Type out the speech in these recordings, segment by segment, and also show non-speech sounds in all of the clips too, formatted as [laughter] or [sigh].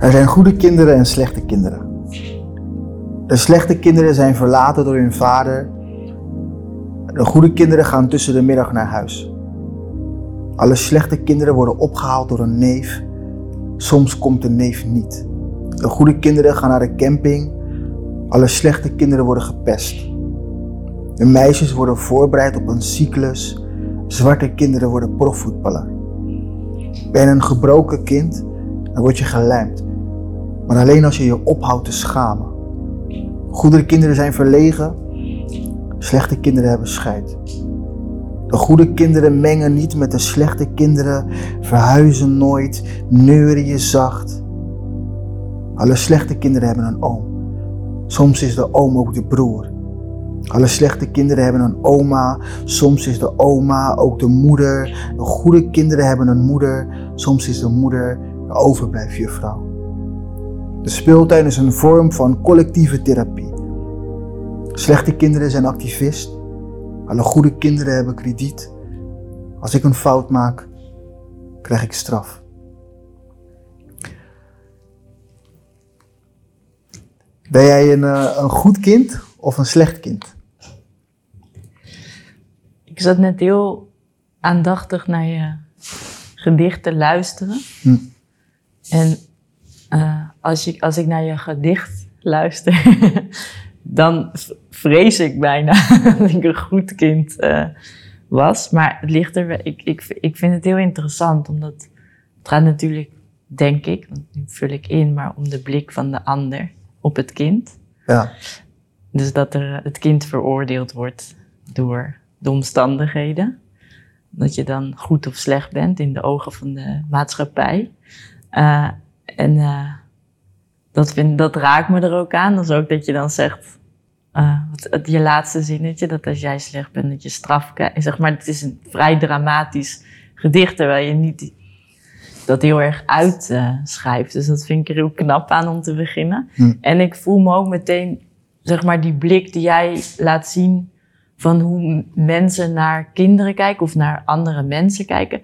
Er zijn goede kinderen en slechte kinderen. De slechte kinderen zijn verlaten door hun vader. De goede kinderen gaan tussen de middag naar huis. Alle slechte kinderen worden opgehaald door een neef. Soms komt de neef niet. De goede kinderen gaan naar de camping. Alle slechte kinderen worden gepest. De meisjes worden voorbereid op een cyclus. Zwarte kinderen worden profvoetballer. Ben een gebroken kind, dan word je gelijmd. Maar alleen als je je ophoudt te schamen. Goede kinderen zijn verlegen, slechte kinderen hebben scheid. De goede kinderen mengen niet met de slechte kinderen, verhuizen nooit, neuren je zacht. Alle slechte kinderen hebben een oom. Soms is de oom ook de broer. Alle slechte kinderen hebben een oma, soms is de oma ook de moeder. De goede kinderen hebben een moeder, soms is de moeder de overblijfjuffrouw. De speeltuin is een vorm van collectieve therapie. Slechte kinderen zijn activist, alle goede kinderen hebben krediet. Als ik een fout maak, krijg ik straf. Ben jij een, eh, een goed kind of een slecht kind? Ik zat net heel aandachtig naar je gedichten luisteren. Hm. En uh, als, je, als ik naar je gedicht luister, [laughs] dan vrees ik bijna [laughs] dat ik een goed kind uh, was. Maar het ligt er, ik, ik, ik vind het heel interessant, omdat het gaat natuurlijk, denk ik, want nu vul ik in, maar om de blik van de ander op het kind. Ja. Dus dat er het kind veroordeeld wordt door de omstandigheden. Dat je dan goed of slecht bent in de ogen van de maatschappij. Uh, en uh, dat, vind, dat raakt me er ook aan. Dat is ook dat je dan zegt, uh, wat, je laatste zinnetje, dat als jij slecht bent, dat je straf krijgt. Zeg maar, het is een vrij dramatisch gedicht, terwijl je niet dat heel erg uitschrijft. dus dat vind ik er heel knap aan om te beginnen. Hm. En ik voel me ook meteen, zeg maar, die blik die jij laat zien van hoe mensen naar kinderen kijken of naar andere mensen kijken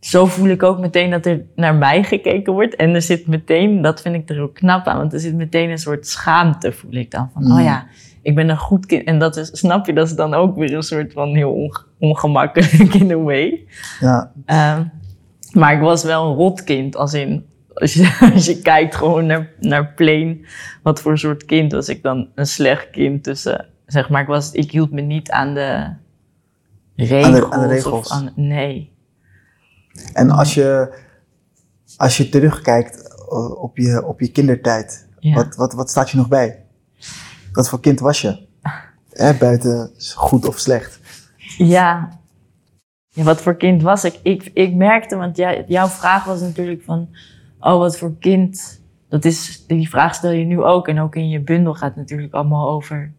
zo voel ik ook meteen dat er naar mij gekeken wordt. En er zit meteen, dat vind ik er ook knap aan, want er zit meteen een soort schaamte, voel ik dan. Van, oh mm. ja, ik ben een goed kind. En dat is, snap je, dat is dan ook weer een soort van heel ongemakkelijk in a way. Ja. Uh, maar ik was wel een rotkind, als in, als je, [laughs] als je kijkt gewoon naar, naar Plain, wat voor soort kind was ik dan een slecht kind tussen, zeg maar, ik, was, ik hield me niet aan de regels. Aan de, regels. Of aan, nee. En als je, als je terugkijkt eh, op je, op je kindertijd, wat, wat, wat staat je nog bij? Wat voor kind was je? Hè, buiten goed of slecht? Ja. ja, wat voor kind was ik? Ik, ik merkte, want jij, jouw vraag was natuurlijk van, oh, wat voor kind? Dat is, die vraag stel je nu ook. En ook in je bundel gaat het natuurlijk allemaal over,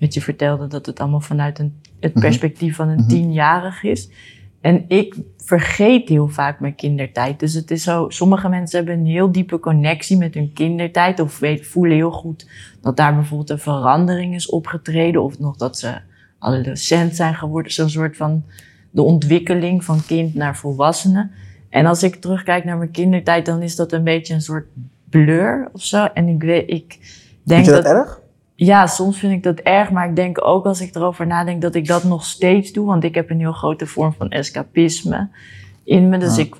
wat je vertelde, dat het allemaal vanuit een, het mhm. perspectief van een mm tienjarig is. En ik vergeet heel vaak mijn kindertijd. Dus het is zo, sommige mensen hebben een heel diepe connectie met hun kindertijd. Of weet, voelen heel goed dat daar bijvoorbeeld een verandering is opgetreden. Of nog dat ze adolescent zijn geworden. Zo'n soort van de ontwikkeling van kind naar volwassene. En als ik terugkijk naar mijn kindertijd, dan is dat een beetje een soort blur of zo. En ik weet, ik denk Vind je dat, dat erg? Ja, soms vind ik dat erg, maar ik denk ook als ik erover nadenk dat ik dat nog steeds doe, want ik heb een heel grote vorm van escapisme in me. Dus ik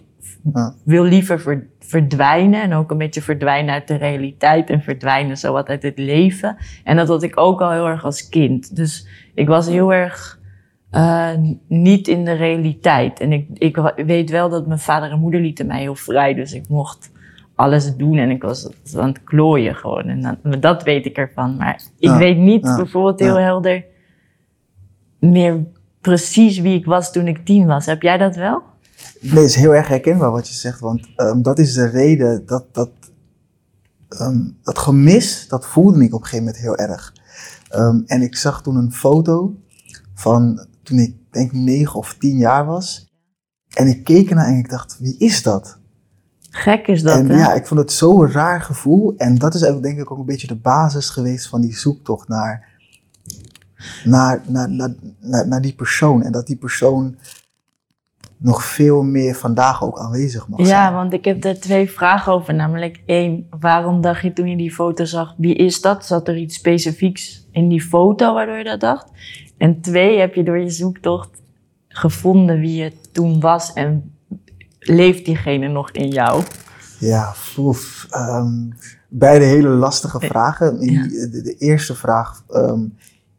wil liever verdwijnen en ook een beetje verdwijnen uit de realiteit en verdwijnen zo wat uit het leven. En dat had ik ook al heel erg als kind. Dus ik was heel erg uh, niet in de realiteit. En ik, ik weet wel dat mijn vader en moeder lieten mij heel vrij, dus ik mocht alles doen en ik was aan het klooien gewoon. En dat, dat weet ik ervan. Maar ik weet niet bijvoorbeeld heel helder meer precies wie ik was toen ik tien was. Heb jij dat wel? Nee, het is heel erg herkenbaar wat je zegt. Want um, dat is de reden dat dat, um, dat gemis, dat voelde ik op een gegeven moment heel erg. Um, en ik zag toen een foto van toen ik denk negen of tien jaar was. En ik keek ernaar en ik dacht, wie is dat? Gek is dat, en, Ja, ik vond het zo'n raar gevoel. En dat is denk ik ook een beetje de basis geweest van die zoektocht naar, naar, naar, naar, naar, naar die persoon. En dat die persoon nog veel meer vandaag ook aanwezig mag Ja, zijn. want ik heb er twee vragen over. Namelijk één, waarom dacht je toen je die foto zag, wie is dat? Zat er iets specifieks in die foto waardoor je dat dacht? En twee, heb je door je zoektocht gevonden wie je toen was en leeft diegene nog in jou? Ja, oef, ehm, beide hele lastige vragen. Ja. De, de eerste vraag, ehm,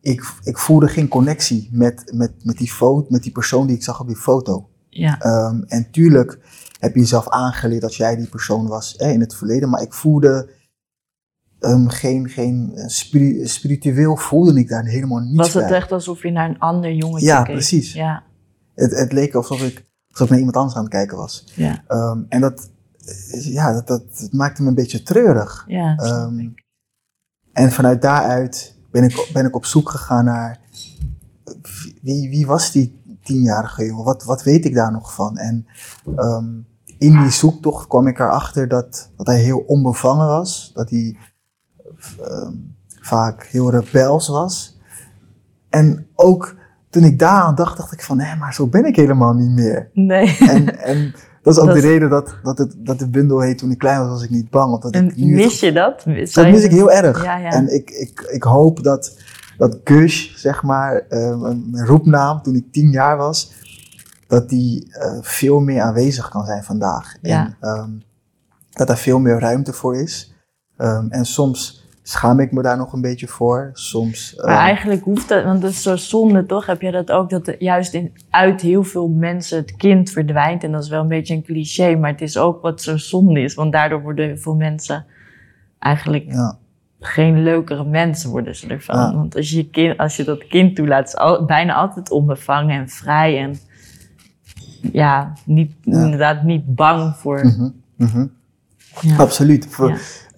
ik, ik voelde geen connectie met, met, met, die foto, met die persoon die ik zag op die foto. Ja, Ehm, en tuurlijk heb je jezelf aangeleerd dat jij die persoon was hè, in het verleden, maar ik voelde geen, geen eh, spiri- spiritueel voelde ik daar helemaal niets was het bij. echt alsof je naar een ander jongetje Ja, keek? precies. Ja, Het, het leek alsof ik, alsof ik naar iemand anders aan het kijken was. ja, Ehm, en dat, ja, dat, dat, maakte me een beetje treurig. ja. Ehm. En vanuit daaruit ben ik, ben ik op zoek gegaan naar wie, wie was die tienjarige jongen? Wat, wat weet ik daar nog van? En ehm, in die zoektocht kwam ik erachter dat, dat hij heel onbevangen was. Dat hij vaak heel rebels was. En ook toen ik daaraan dacht, dacht ik van, hé, maar zo ben ik helemaal niet meer. Nee. En, en dat is ook [laughs] Dat- de reden dat, dat, het, dat de bundel heet, toen ik klein was, was ik niet bang. En ik nu mis je dat? Dat mis ik heel erg. Ja, ja. En ik, ik, ik hoop dat, dat Gush, zeg maar, mijn mijn roepnaam toen ik tien jaar was, dat die eh, veel meer aanwezig kan zijn vandaag. Ja. En ehm, dat er veel meer ruimte voor is. Ehm, en soms schaam ik me daar nog een beetje voor. Soms. Maar ehm, eigenlijk hoeft dat, want dat is zo zonde toch? Heb je dat ook, dat er juist in, uit heel veel mensen het kind verdwijnt. En dat is wel een beetje een cliché, maar het is ook wat zo zonde is. Want daardoor worden heel veel mensen eigenlijk ja, geen leukere mensen worden ze ervan. Ja. Want als je, kind, als je dat kind toelaat, is al, bijna altijd onbevangen en vrij. En ja, niet, Ja. inderdaad niet bang voor... mhm, mhm. Ja. absoluut. Ja.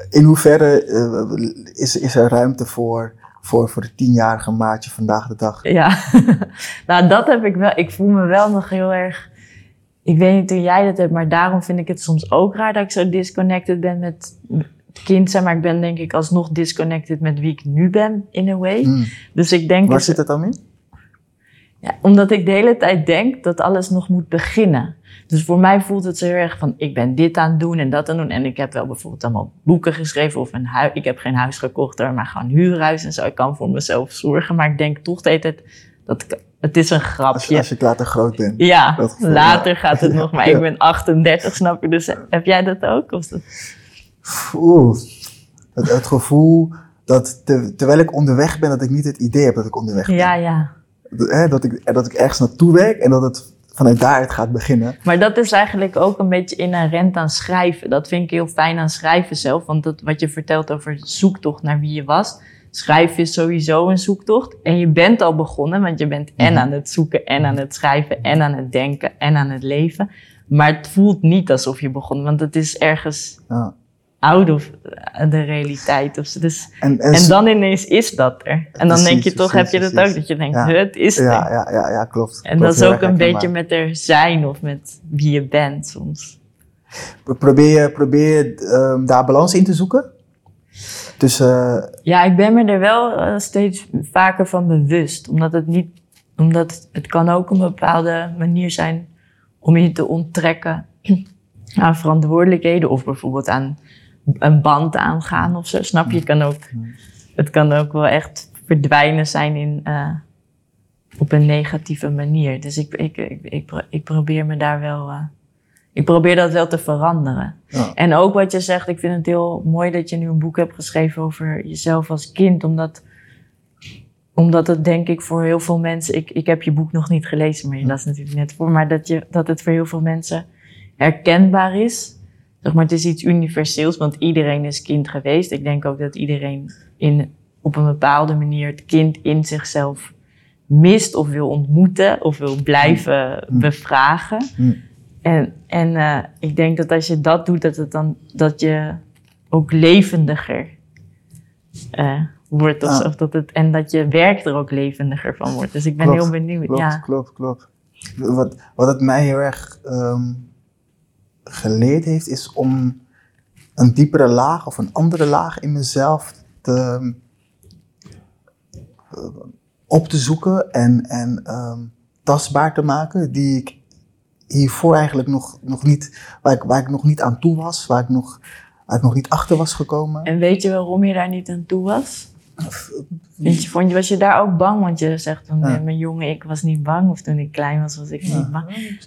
In hoeverre eh, is, is er ruimte voor, voor, voor de tienjarige maatje vandaag de dag? Ja, [laughs] nou dat heb ik wel. Ik voel me wel nog heel erg. Ik weet niet hoe jij dat hebt, maar daarom vind ik het soms ook raar dat ik zo disconnected ben met het kind. Maar, ik ben denk ik alsnog disconnected met wie ik nu ben, in a way. Mm. Dus ik denk. Waar het- zit het dan in? Ja, omdat ik de hele tijd denk dat alles nog moet beginnen. Dus voor mij voelt het zo heel erg van, ik ben dit aan het doen en dat aan het doen. En ik heb wel bijvoorbeeld allemaal boeken geschreven of een huis. Ik heb geen huis gekocht, maar gewoon huurhuis en zo. Ik kan voor mezelf zorgen, maar ik denk toch de hele tijd, dat ik- het is een Als je, grapje. als je later groot bent. Ja, gevoel, later ja. gaat het nog, maar ik ben 38, snap je? Dus heb jij dat ook? Of dat... Oeh, het, het gevoel dat te- terwijl ik onderweg ben, dat ik niet het idee heb dat ik onderweg ben. Ja, ja. Dat, hè, dat, ik, dat ik ergens naartoe werk en dat het vanuit daaruit gaat beginnen. Maar dat is eigenlijk ook een beetje inherent aan schrijven. Dat vind ik heel fijn aan schrijven zelf. Want dat, wat je vertelt over zoektocht naar wie je was. Schrijven is sowieso een zoektocht. En je bent al begonnen, want je bent en Mhm. aan het zoeken, en aan het schrijven, en aan het denken, en aan het leven. Maar het voelt niet alsof je begon, want het is ergens Ja. Out of de realiteit. Of zo. Dus, En, en, en dan ineens is dat er. En dan Precies, denk je toch, precies, heb je dat ook, dat je denkt, Ja. "Huh, het is er. ja, ja, ja, ja, klopt. En Klopt, dat is ook een beetje met er zijn of met wie je bent soms. Probeer je, probeer je daar balans in te zoeken? Tussen, eh, Ja, ik ben me er wel eh, steeds vaker van bewust. Omdat het niet, omdat het, het kan ook een bepaalde manier zijn om je te onttrekken [clears throat] aan verantwoordelijkheden. Of bijvoorbeeld aan een band aangaan of zo. Snap je? Het kan ook, het kan ook wel echt verdwijnen zijn in, eh, op een negatieve manier. Dus ik, ik, ik, ik, ik probeer me daar wel... eh, ik probeer dat wel te veranderen. ja. En ook wat je zegt, ik vind het heel mooi dat je nu een boek hebt geschreven over jezelf als kind. Omdat, omdat het denk ik voor heel veel mensen, ik, ik heb je boek nog niet gelezen, maar je las natuurlijk net voor, maar dat, je, dat het voor heel veel mensen herkenbaar is. Zeg maar, het is iets universeels, want iedereen is kind geweest. Ik denk ook dat iedereen in, op een bepaalde manier het kind in zichzelf mist of wil ontmoeten of wil blijven Mm. bevragen. Mm. En, en eh, ik denk dat als je dat doet, dat, het dan, dat je ook levendiger eh, wordt. Of, Ah. of dat het, en dat je werk er ook levendiger van wordt. Dus ik ben Klopt, heel benieuwd. Klopt, ja. klopt, klopt. Wat, wat het mij heel erg ehm, geleerd heeft, is om een diepere laag of een andere laag in mezelf te, eh, op te zoeken en, en ehm, tastbaar te maken, die ik hiervoor eigenlijk nog, nog niet, waar ik, waar ik nog niet aan toe was, waar ik nog, waar ik nog niet achter was gekomen. En weet je waarom je daar niet aan toe was? Vind je, vond je, was je daar ook bang? Want je zegt van Ja. mijn jongen, ik was niet bang. Of toen ik klein was, was ik Ja. niet bang.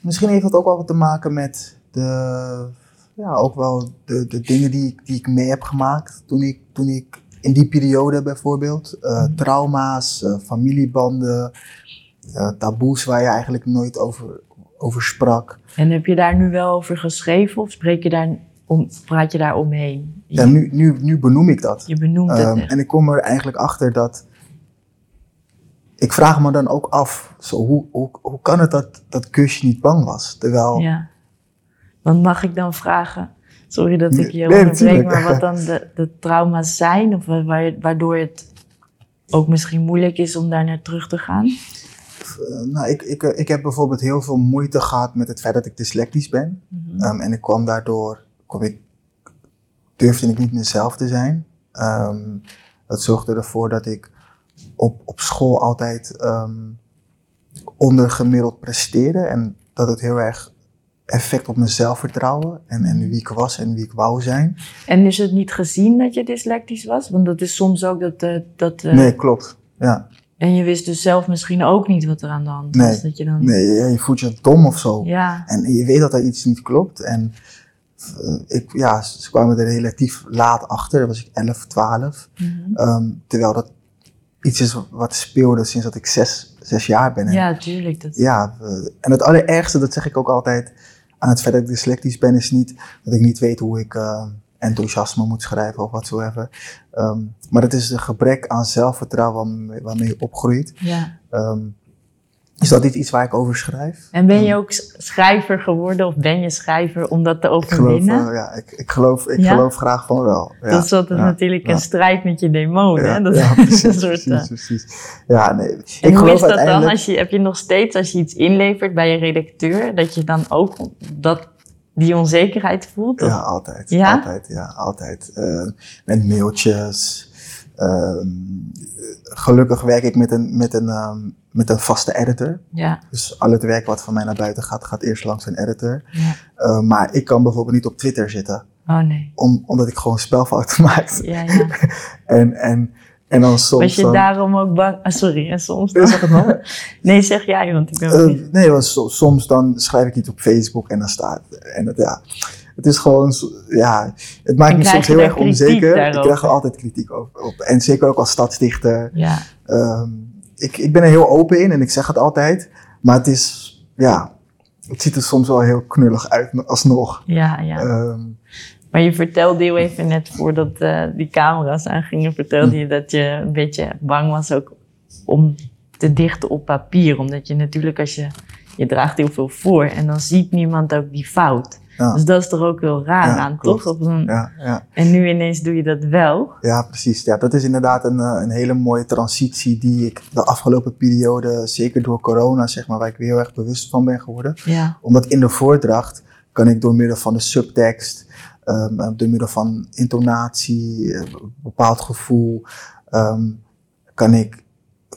Misschien heeft dat ook wel wat te maken met de, ja, ook wel de, de dingen die ik, die ik mee heb gemaakt toen ik, toen ik in die periode bijvoorbeeld, Mhm. trauma's, eh, familiebanden, eh, taboes waar je eigenlijk nooit over, over sprak. En heb je daar nu wel over geschreven? Of spreek je daar om, praat je daar omheen? Ja, nu, nu, nu benoem ik dat. je benoemt het Ehm, en ik kom er eigenlijk achter dat. Ik vraag me dan ook af, zo, hoe, hoe, hoe kan het dat, dat kusje niet bang was? Terwijl, Ja. Want mag ik dan vragen, sorry dat ik je Nee, onderbreek, maar wat dan [laughs] de, de trauma's zijn? Of wa- waar, waardoor het ook misschien moeilijk is om daar naar terug te gaan? eh, nou, ik, ik, eh, ik heb bijvoorbeeld heel veel moeite gehad met het feit dat ik dyslectisch ben. Mhm. Ehm, en ik kwam daardoor, kwam ik, durfde ik niet mezelf te zijn. Ehm, dat zorgde ervoor dat ik op, op school altijd ehm, ondergemiddeld presteerde. En dat het heel erg effect op mijn zelfvertrouwen en, en wie ik was en wie ik wou zijn. En is het niet gezien dat je dyslectisch was? Want dat is soms ook dat... eh, dat eh, Nee, klopt. Ja. En je wist dus zelf misschien ook niet wat er aan de hand was. Nee. Dat je dan... Nee, je, je voelt je dom of zo. Ja, En je weet dat er iets niet klopt. En eh, ik, ja, ze kwamen er relatief laat achter. Dat was ik 11, 12. Mhm. Ehm, terwijl dat iets is wat speelde sinds dat ik zes, zes jaar ben. En ja tuurlijk. Dat... ja, en het allerergste, dat zeg ik ook altijd aan het feit dat ik dyslectisch ben, is niet dat ik niet weet hoe ik eh, enthousiasme moet schrijven of watsoever. Ehm maar het is een gebrek aan zelfvertrouwen waarmee, waarmee je opgroeit. ja. Ehm, is dat niet iets waar ik over schrijf? En ben je ook schrijver geworden of ben je schrijver om dat te Ik geloof, overwinnen? eh, ja, ik, ik, geloof, ik Ja? geloof graag van wel. Ja, dat is altijd ja, natuurlijk een strijd met je demonen. Ja, hè? Dat ja, [laughs] precies, een soort, precies, eh, precies. Ja, nee. En ik hoe geloof is dat dan? uiteindelijk... Als je, heb je nog steeds, als je iets inlevert bij je redacteur, dat je dan ook dat, die onzekerheid voelt? Of- Ja, altijd. Ja? Altijd, ja, altijd. Eh, met mailtjes. Ehm, gelukkig werk ik met een, met, een, ehm, met een vaste editor. ja, Dus al het werk wat van mij naar buiten gaat, gaat eerst langs een editor. ja. Eh, maar ik kan bijvoorbeeld niet op Twitter zitten. Oh nee. Om, omdat ik gewoon spelfouten [laughs] maak. Ja, ja. [laughs] En, en, en dan soms... Was je dan, daarom ook bang? Ah, sorry, en soms Nee, dan? zeg het maar. [laughs] Nee, zeg jij, want ik ben nee, want so- soms dan schrijf ik iets op Facebook en dan staat. En het, ja, het is gewoon, ja, het maakt En me soms heel erg onzeker. Ik krijg er altijd kritiek over, op. En zeker ook als stadsdichter. Ja, Ehm, ik, ik ben er heel open in en ik zeg het altijd. Maar het is, ja, het ziet er soms wel heel knullig uit alsnog. ja, ja. Ehm, Maar je vertelde heel even net voordat eh, die camera's aangingen, vertelde je dat je een beetje bang was ook om te dichten op papier. Omdat je natuurlijk als je, je draagt heel veel voor en dan ziet niemand ook die fout. Ja, Dus dat is toch ook heel raar Ja, aan, klopt. toch? Of dan- ja, ja. En nu ineens doe je dat wel. Ja, precies. Ja, dat is inderdaad een, eh, een hele mooie transitie die ik de afgelopen periode, zeker door corona, zeg maar, waar ik weer heel erg bewust van ben geworden. Ja, Omdat in de voordracht kan ik door middel van de subtekst, ehm, eh, door middel van intonatie, eh, een bepaald gevoel, ehm, kan ik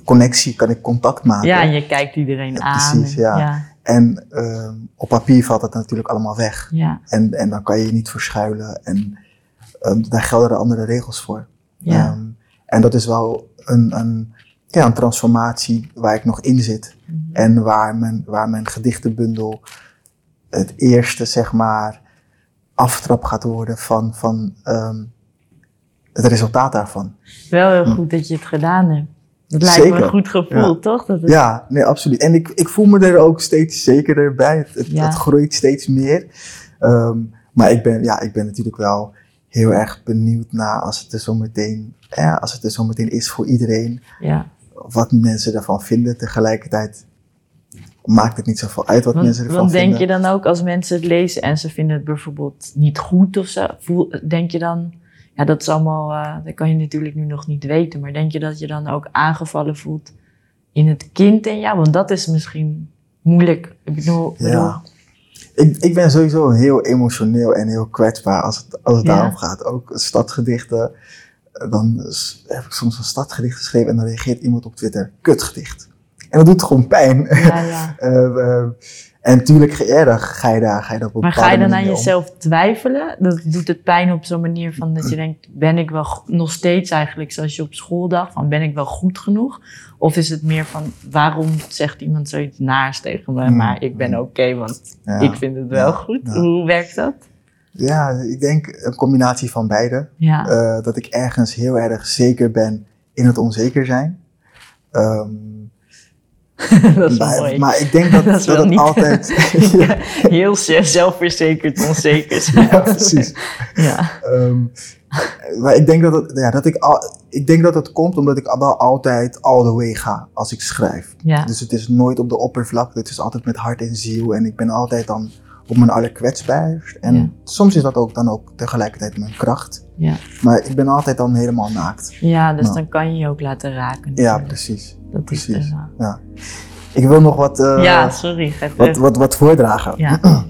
connectie, kan ik contact maken. ja en je kijkt iedereen aan. precies, en- ja. En ehm, op papier valt dat natuurlijk allemaal weg. ja, En, en dan kan je je niet verschuilen. En ehm, daar gelden er andere regels voor. ja. Ehm, en dat is wel een, een, ja, een transformatie waar ik nog in zit. Mhm. En waar mijn, waar mijn gedichtenbundel het eerste, zeg maar, aftrap gaat worden van, van het resultaat daarvan. Wel heel Hm. goed dat je het gedaan hebt. Dat lijkt me een goed gevoel, Ja. toch? Dat het- Ja, nee, absoluut. En ik, ik voel me er ook steeds zekerder bij. Het, het, Ja. het groeit steeds meer. Ehm, maar ik ben, ja, ik ben natuurlijk wel heel erg benieuwd naar als het er zo meteen, ja, als het er zo meteen is voor iedereen. ja. Wat mensen ervan vinden. Tegelijkertijd maakt het niet zoveel uit wat Want, mensen ervan want denk vinden. je dan ook als mensen het lezen en ze vinden het bijvoorbeeld niet goed of zo, voel, denk je dan, ja dat is allemaal, eh, dat kan je natuurlijk nu nog niet weten, maar denk je dat je dan ook aangevallen voelt in het kind in jou? Want dat is misschien moeilijk. Ik bedoel, bedoel Ja. Ik, ik ben sowieso heel emotioneel en heel kwetsbaar als het, als het Ja. daarom gaat. Ook stadgedichten. eh, Dan heb ik soms een stadgedicht geschreven en dan reageert iemand op Twitter. Kutgedicht. En dat doet gewoon pijn. Ja, ja. [laughs] Eh, en natuurlijk ja, dan ga je daar, ga je daar op Maar ga je dan aan om. jezelf twijfelen? Dat doet het pijn op zo'n manier van dat je denkt, ben ik wel nog steeds eigenlijk zoals je op school dacht, van ben ik wel goed genoeg? Of is het meer van, waarom zegt iemand zoiets naars tegen me, Hmm. maar ik ben oké, want Ja. ik vind het wel Ja. goed. Hoe werkt dat? Ja, ik denk een combinatie van beide. Eh, dat ik ergens heel erg zeker ben in het onzeker zijn. Ehm, [laughs] dat is maar, mooi. maar ik denk dat, [laughs] Dat dat wel het niet- altijd. [laughs] ja, Heel zelfverzekerd, onzeker zijn. ja, precies. Ja, Ehm, maar ik denk dat het, ja, dat ik, al, ik denk dat het komt omdat ik wel altijd all the way ga als ik schrijf. ja, Dus het is nooit op de oppervlakte, het is altijd met hart en ziel. En ik ben altijd dan op mijn allerkwetsbaarst. En Ja. soms is dat ook dan ook tegelijkertijd mijn kracht. Ja. Maar ik ben altijd dan helemaal naakt. ja, dus Nou. dan kan je je ook laten raken. Ja, precies. Dat is precies. dus, uh, Ik wil nog wat, eh, ja, sorry. Wat, wat, wat voordragen. Ja, [clears throat]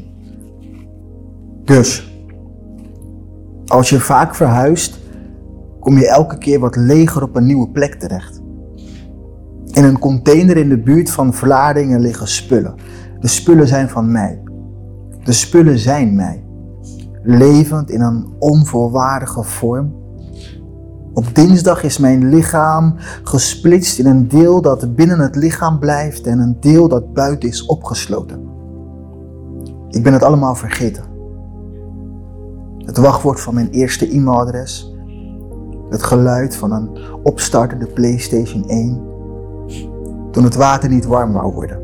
Dus, als je vaak verhuist, kom je elke keer wat leger op een nieuwe plek terecht. In een container in de buurt van Vlaardingen liggen spullen. De spullen zijn van mij. De spullen zijn mij. Levend in een onvoorwaardige vorm. Op dinsdag is mijn lichaam gesplitst in een deel dat binnen het lichaam blijft en een deel dat buiten is opgesloten. Ik ben het allemaal vergeten. Het wachtwoord van mijn eerste e-mailadres. Het geluid van een opstartende PlayStation 1. Toen het water niet warm wou worden.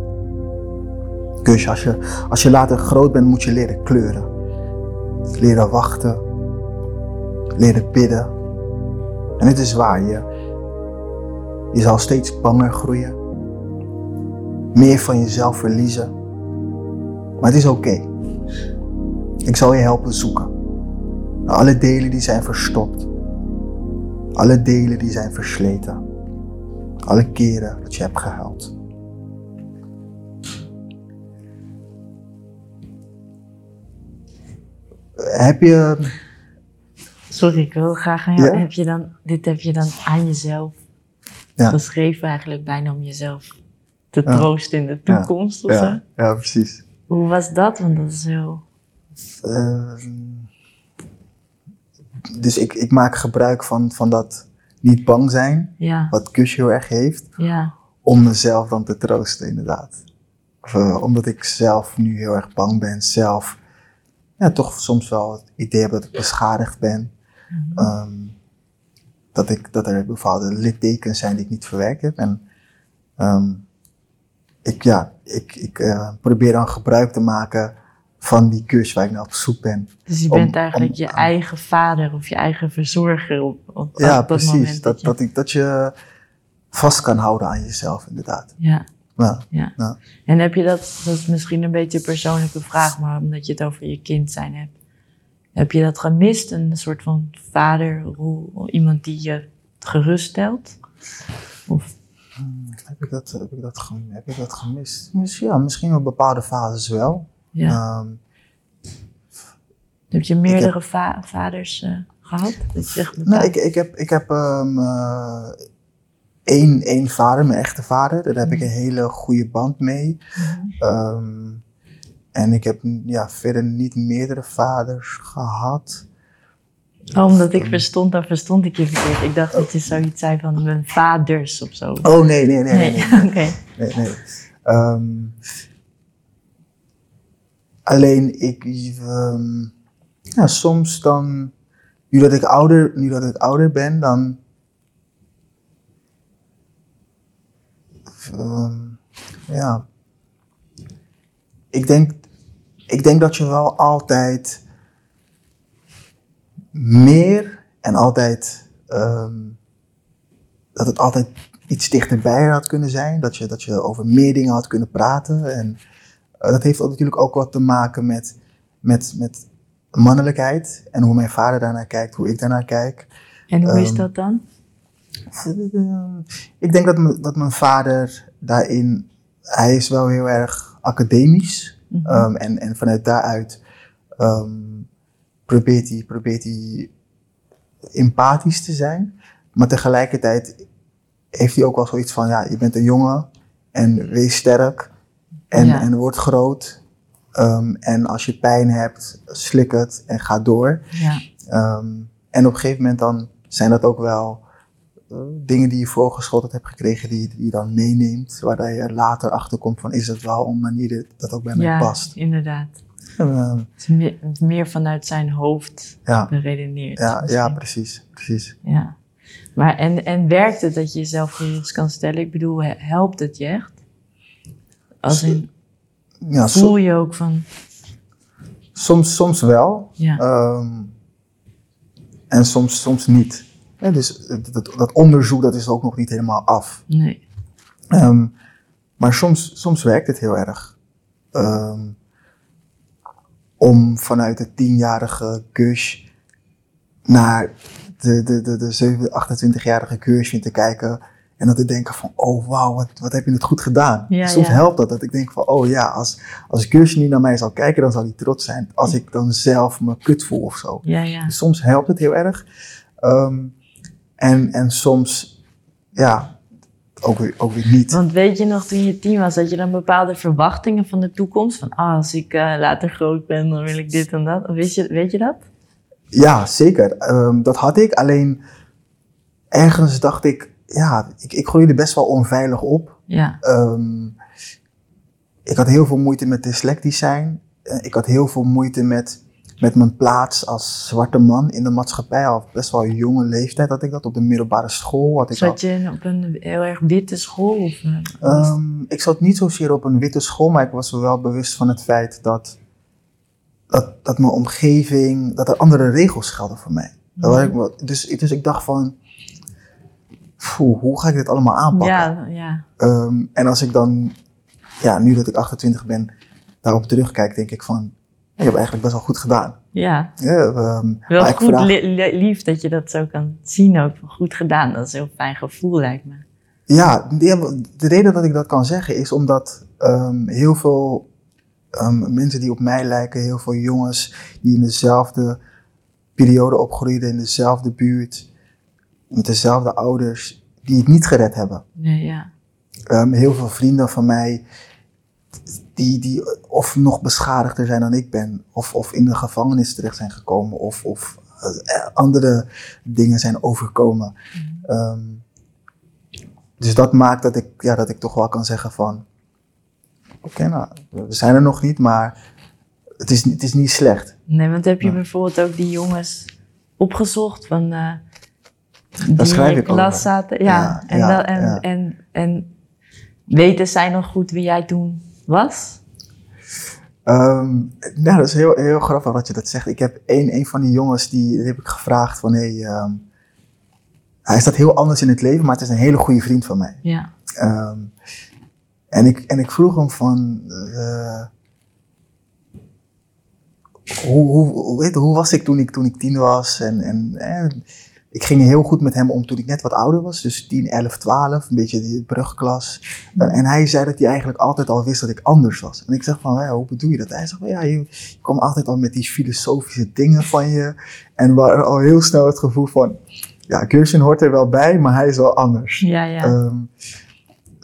Dus als je, als je later groot bent, moet je leren kleuren. Leren wachten. Leren bidden. En het is waar, je, je zal steeds banger groeien. Meer van jezelf verliezen. Maar het is oké. Ik zal je helpen zoeken. Naar alle delen die zijn verstopt. Alle delen die zijn versleten. Alle keren dat je hebt gehuild. Heb je. sorry, ik wil graag aan jou. Ja? Heb je dan, dit heb je dan aan jezelf Ja. geschreven eigenlijk bijna om jezelf te Ja. troosten in de toekomst of zo? Ja, ja, precies. Hoe was dat? Want dat is heel... Ehm, dus ik, ik maak gebruik van, van dat niet bang zijn, Ja, wat Kush heel erg heeft, ja, om mezelf dan te troosten, inderdaad. Of, eh, omdat ik zelf nu heel erg bang ben, zelf ja, toch soms wel het idee heb dat ik beschadigd ben. Mhm. Ehm, dat, ik, dat er bepaalde littekens zijn die ik niet verwerkt heb. En ehm, ik, ja, ik, ik eh, probeer dan gebruik te maken van die cursus waar ik naar op zoek ben. Dus je Om- bent eigenlijk om- je eigen vader of je eigen verzorger op, op, ja, op dat precies. moment. Dat, je- dat, ik, dat je vast kan houden aan jezelf, inderdaad. ja, Ja, ja. Ja. En heb je dat, dat is misschien een beetje een persoonlijke vraag, maar omdat je het over je kind zijn hebt. Heb je dat gemist? Een soort van vaderrol, iemand die je geruststelt? Of, heb, ik dat, heb, ik dat heb ik dat gemist? Misschien, ja, misschien op bepaalde fases wel. ja. Ehm, heb je meerdere va- vaders eh, gehad? Dat je nou, ik, ik heb, ik heb ehm, eh, één, één vader, mijn echte vader. Daar heb ik een hele goede band mee. Mhm. Ehm, en ik heb ja, verder niet meerdere vaders gehad. Oh, omdat ik verstond, dan verstond ik je verkeerd. Ik dacht dat je zoiets zei van mijn vaders of zo. Oh nee, nee, nee. nee, nee. Nee, [laughs] oké. nee, nee. Ehm, alleen ik, ehm, ja, soms dan, nu dat ik ouder, nu dat ik ouder ben, dan, ehm, ja, ik denk, ik denk dat je wel altijd meer en altijd, ehm, dat het altijd iets dichterbij had kunnen zijn. Dat je, dat je over meer dingen had kunnen praten. En eh, dat heeft ook natuurlijk ook wat te maken met, met, met mannelijkheid. En hoe mijn vader daarnaar kijkt, hoe ik daarnaar kijk. En hoe is Ehm, dat dan? Eh, Ik denk dat, dat mijn vader daarin, hij is wel heel erg academisch. Ehm, en, en vanuit daaruit ehm, probeert, hij, probeert hij empathisch te zijn. Maar tegelijkertijd heeft hij ook wel zoiets van, ja, je bent een jongen En wees sterk. En, Ja. en word groot. Ehm, en als je pijn hebt, slik het en ga door. Ja. En op een gegeven moment dan zijn dat ook wel dingen die je voorgeschoteld hebt gekregen, die, die je dan meeneemt. Waar je later achter komt van, is het wel een manier dat- ook bij mij ja, past. inderdaad. Het is meer, meer vanuit zijn hoofd ja, beredeneerd. ja, ja, precies. precies. Ja. Maar en, en werkt het dat je jezelf regels kan stellen? Ik bedoel, he- helpt het je echt? Als in, Ja, voel je ook van, soms, soms wel. ja, Ehm, en soms, soms niet. Dus dat, dat, dat onderzoek dat is ook nog niet helemaal af. nee. Ehm, maar soms, soms werkt het heel erg. Ehm, om vanuit de tienjarige Gush naar de, de, de, de 27, 28-jarige Gush te kijken. En dan te denken van, oh wauw, wat, wat heb je het goed gedaan. Ja, soms ja. helpt dat, dat ik denk van, oh ja, als, als Gush niet naar mij zal kijken, dan zal hij trots zijn. Als ik dan zelf me kut voel of zo. Ja, ja. Dus soms helpt het heel erg. Ehm, en, en soms, ja, ook weer, ook weer niet. Want weet je nog, toen je tien was, had je dan bepaalde verwachtingen van de toekomst? Van, ah, als ik eh, later groot ben, dan wil ik dit en dat. Weet je, weet je dat? Ja, zeker. Ehm, dat had ik. Alleen ergens dacht ik, ja, ik, ik groeide best wel onveilig op. Ja, Ehm, ik had heel veel moeite met dyslectisch zijn. Eh, ik had heel veel moeite met, met mijn plaats als zwarte man in de maatschappij. Al best wel een jonge leeftijd had ik dat. Op de middelbare school had ik al- zat je op een heel erg witte school? Of, eh, Ehm, ik zat niet zozeer op een witte school, maar ik was wel bewust van het feit dat, dat, dat mijn omgeving, dat er andere regels gelden voor mij. Dat was ik dus, dus ik dacht van, poeh, hoe ga ik dit allemaal aanpakken? ja, ja, Ehm, en als ik dan, ja, nu dat ik 28 ben, daarop terugkijk, denk ik van, je hebt eigenlijk best wel goed gedaan. ja. Ja, ehm, Wel goed lief dat je dat zo kan zien ook. Goed gedaan, dat is een heel fijn gevoel lijkt me. Ja, de, de reden dat ik dat kan zeggen is omdat ehm, heel veel ehm, mensen die op mij lijken, heel veel jongens die in dezelfde periode opgroeiden, in dezelfde buurt, met dezelfde ouders, die het niet gered hebben. Nee, ja. Heel veel vrienden van mij, die, die of nog beschadigder zijn dan ik ben, of, of in de gevangenis terecht zijn gekomen, of, of eh, andere dingen zijn overkomen. Ehm, dus dat maakt dat ik, ja, dat ik toch wel kan zeggen van, oké, nou, we zijn er nog niet, maar het is, het is niet slecht. Nee, want heb je Ja. bijvoorbeeld ook die jongens opgezocht van eh die in klas zaten? Ja, Ja, en, ja, dat, en. En, en weten zij nog goed wie jij toen was? Ehm, nou, dat is heel, heel grappig dat je dat zegt. Ik heb een, een van die jongens, die, die heb ik gevraagd van, hey, ehm, hij staat heel anders in het leven, maar het is een hele goede vriend van mij. Ja, Ehm, en, ik, en ik vroeg hem van, eh, hoe, hoe, hoe, weet hoe was ik toen ik, toen ik tien was? En, en, en ik ging heel goed met hem om toen ik net wat ouder was, dus 10, 11, 12, een beetje die brugklas. En, en hij zei dat hij eigenlijk altijd al wist dat ik anders was. En ik zeg van, hoe bedoel je dat? Hij zegt van, ja, je, je kwam altijd al met die filosofische dingen van je. En we hadden al heel snel het gevoel van, ja, Kirsten hoort er wel bij, maar hij is wel anders. ja, ja. Ehm,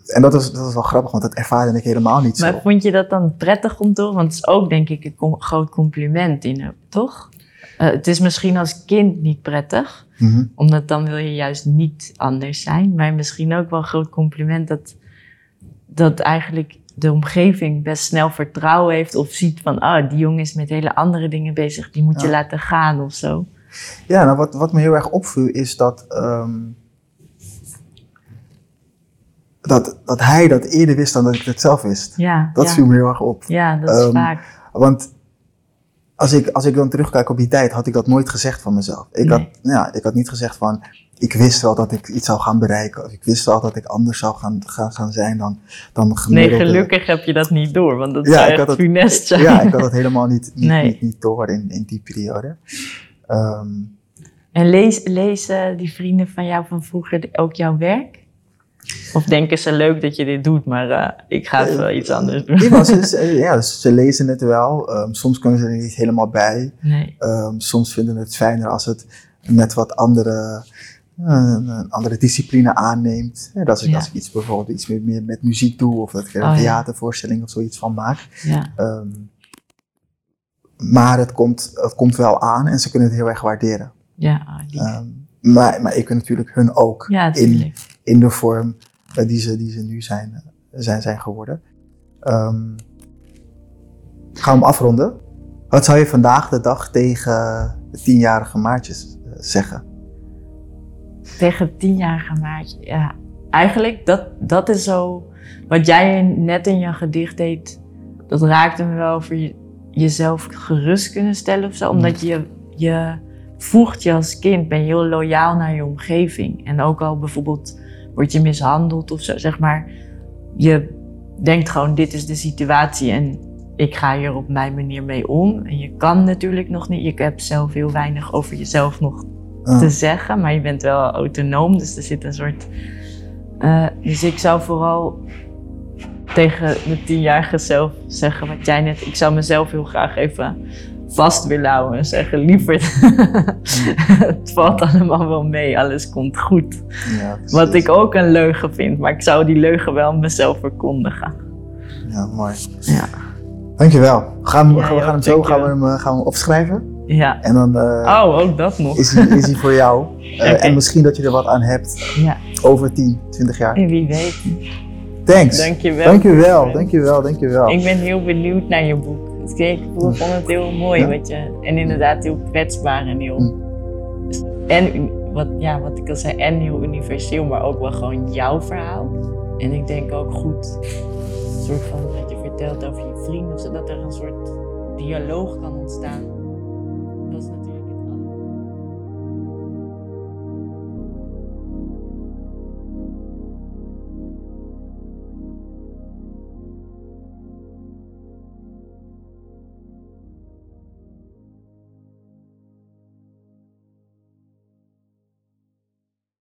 en dat is, dat is wel grappig, want dat ervaarde ik helemaal niet zo. maar vond je dat dan prettig om te horen? Want het is ook denk ik een groot compliment in, hem, toch? Eh, het is misschien als kind niet prettig, Mhm. omdat dan wil je juist niet anders zijn. Maar misschien ook wel een groot compliment dat, dat eigenlijk de omgeving best snel vertrouwen heeft of ziet van, ah, die jongen is met hele andere dingen bezig, die moet je laten gaan of zo. Ja, nou wat, wat me heel erg opviel is dat, ehm, dat, dat hij dat eerder wist dan dat ik het zelf wist. Ja, Dat ja. viel me heel erg op. ja dat is Ehm, vaak. Want als ik, als ik dan terugkijk op die tijd, had ik dat nooit gezegd van mezelf. Ik, Nee. had, ja, ik had niet gezegd van, ik wist wel dat ik iets zou gaan bereiken. Of ik wist wel dat ik anders zou gaan, gaan, gaan zijn dan, dan Nee, gelukkig heb je dat niet door, want dat Ja, zou ik echt funest zijn. Ja, ik had dat helemaal niet, niet, Nee. niet, niet door in, in die periode. Ehm, En lees, lezen die vrienden van jou van vroeger ook jouw werk? Of denken ze leuk dat je dit doet, maar eh, ik ga even Eh, iets anders doen? Maar ze, ja, ze lezen het wel. Ehm, soms kunnen ze er niet helemaal bij. Nee. Ehm, soms vinden ze het fijner als het met wat andere een, andere discipline aanneemt. Dat als ik, Ja. als ik iets bijvoorbeeld iets meer, meer met muziek doe of dat ik er een Oh, ja. theatervoorstelling of zoiets van maak. Ja, Ehm, maar het komt, het komt wel aan en ze kunnen het heel erg waarderen. ja, ah, maar, maar ik natuurlijk hun ook ja, in, in de vorm eh, die, ze, die ze nu zijn, eh, zijn, zijn geworden. Ehm gaan we hem afronden. Wat zou je vandaag de dag tegen de tienjarige Maartjes eh, zeggen? Tegen het tienjarige maatje, ja. Eigenlijk, dat, dat is zo... Wat jij net in je gedicht deed, dat raakte me wel over je, jezelf gerust kunnen stellen of zo. Omdat je, je voegt je als kind, ben je heel loyaal naar je omgeving. En ook al bijvoorbeeld word je mishandeld of zo, zeg maar. Je denkt gewoon, dit is de situatie en ik ga hier op mijn manier mee om. En je kan natuurlijk nog niet, je hebt zelf heel weinig over jezelf nog Ah, te zeggen, maar je bent wel autonoom, dus er zit een soort. eh, dus ik zou vooral tegen de tienjarige zelf zeggen wat jij net. Ik zou mezelf heel graag even vast willen houden en zeggen: lieverd, [laughs] het valt allemaal wel mee, alles komt goed. ja. Wat ik ook een leugen vind, maar ik zou die leugen wel mezelf verkondigen. Ja, mooi. Ja. Dankjewel. We gaan, Ja, we jij gaan hem zo gaan we hem, eh, gaan we hem opschrijven. Ja. En dan eh, Oh, ook dat nog. is, hij, is hij voor jou. [laughs] Eh. En misschien dat je er wat aan hebt Ja, over 10, 20 jaar. en wie weet. Thanks. Dankjewel. Dankjewel, dankjewel, dankjewel. Ik ben heel benieuwd naar je boek. Dus Ik vond het heel mooi. Ja? Wat je, en inderdaad heel kwetsbaar en heel. En wat, ja, wat ik al zei, en heel universeel, maar ook wel gewoon jouw verhaal. En ik denk ook goed, een soort van wat je vertelt over je vrienden, zodat er een soort dialoog kan ontstaan.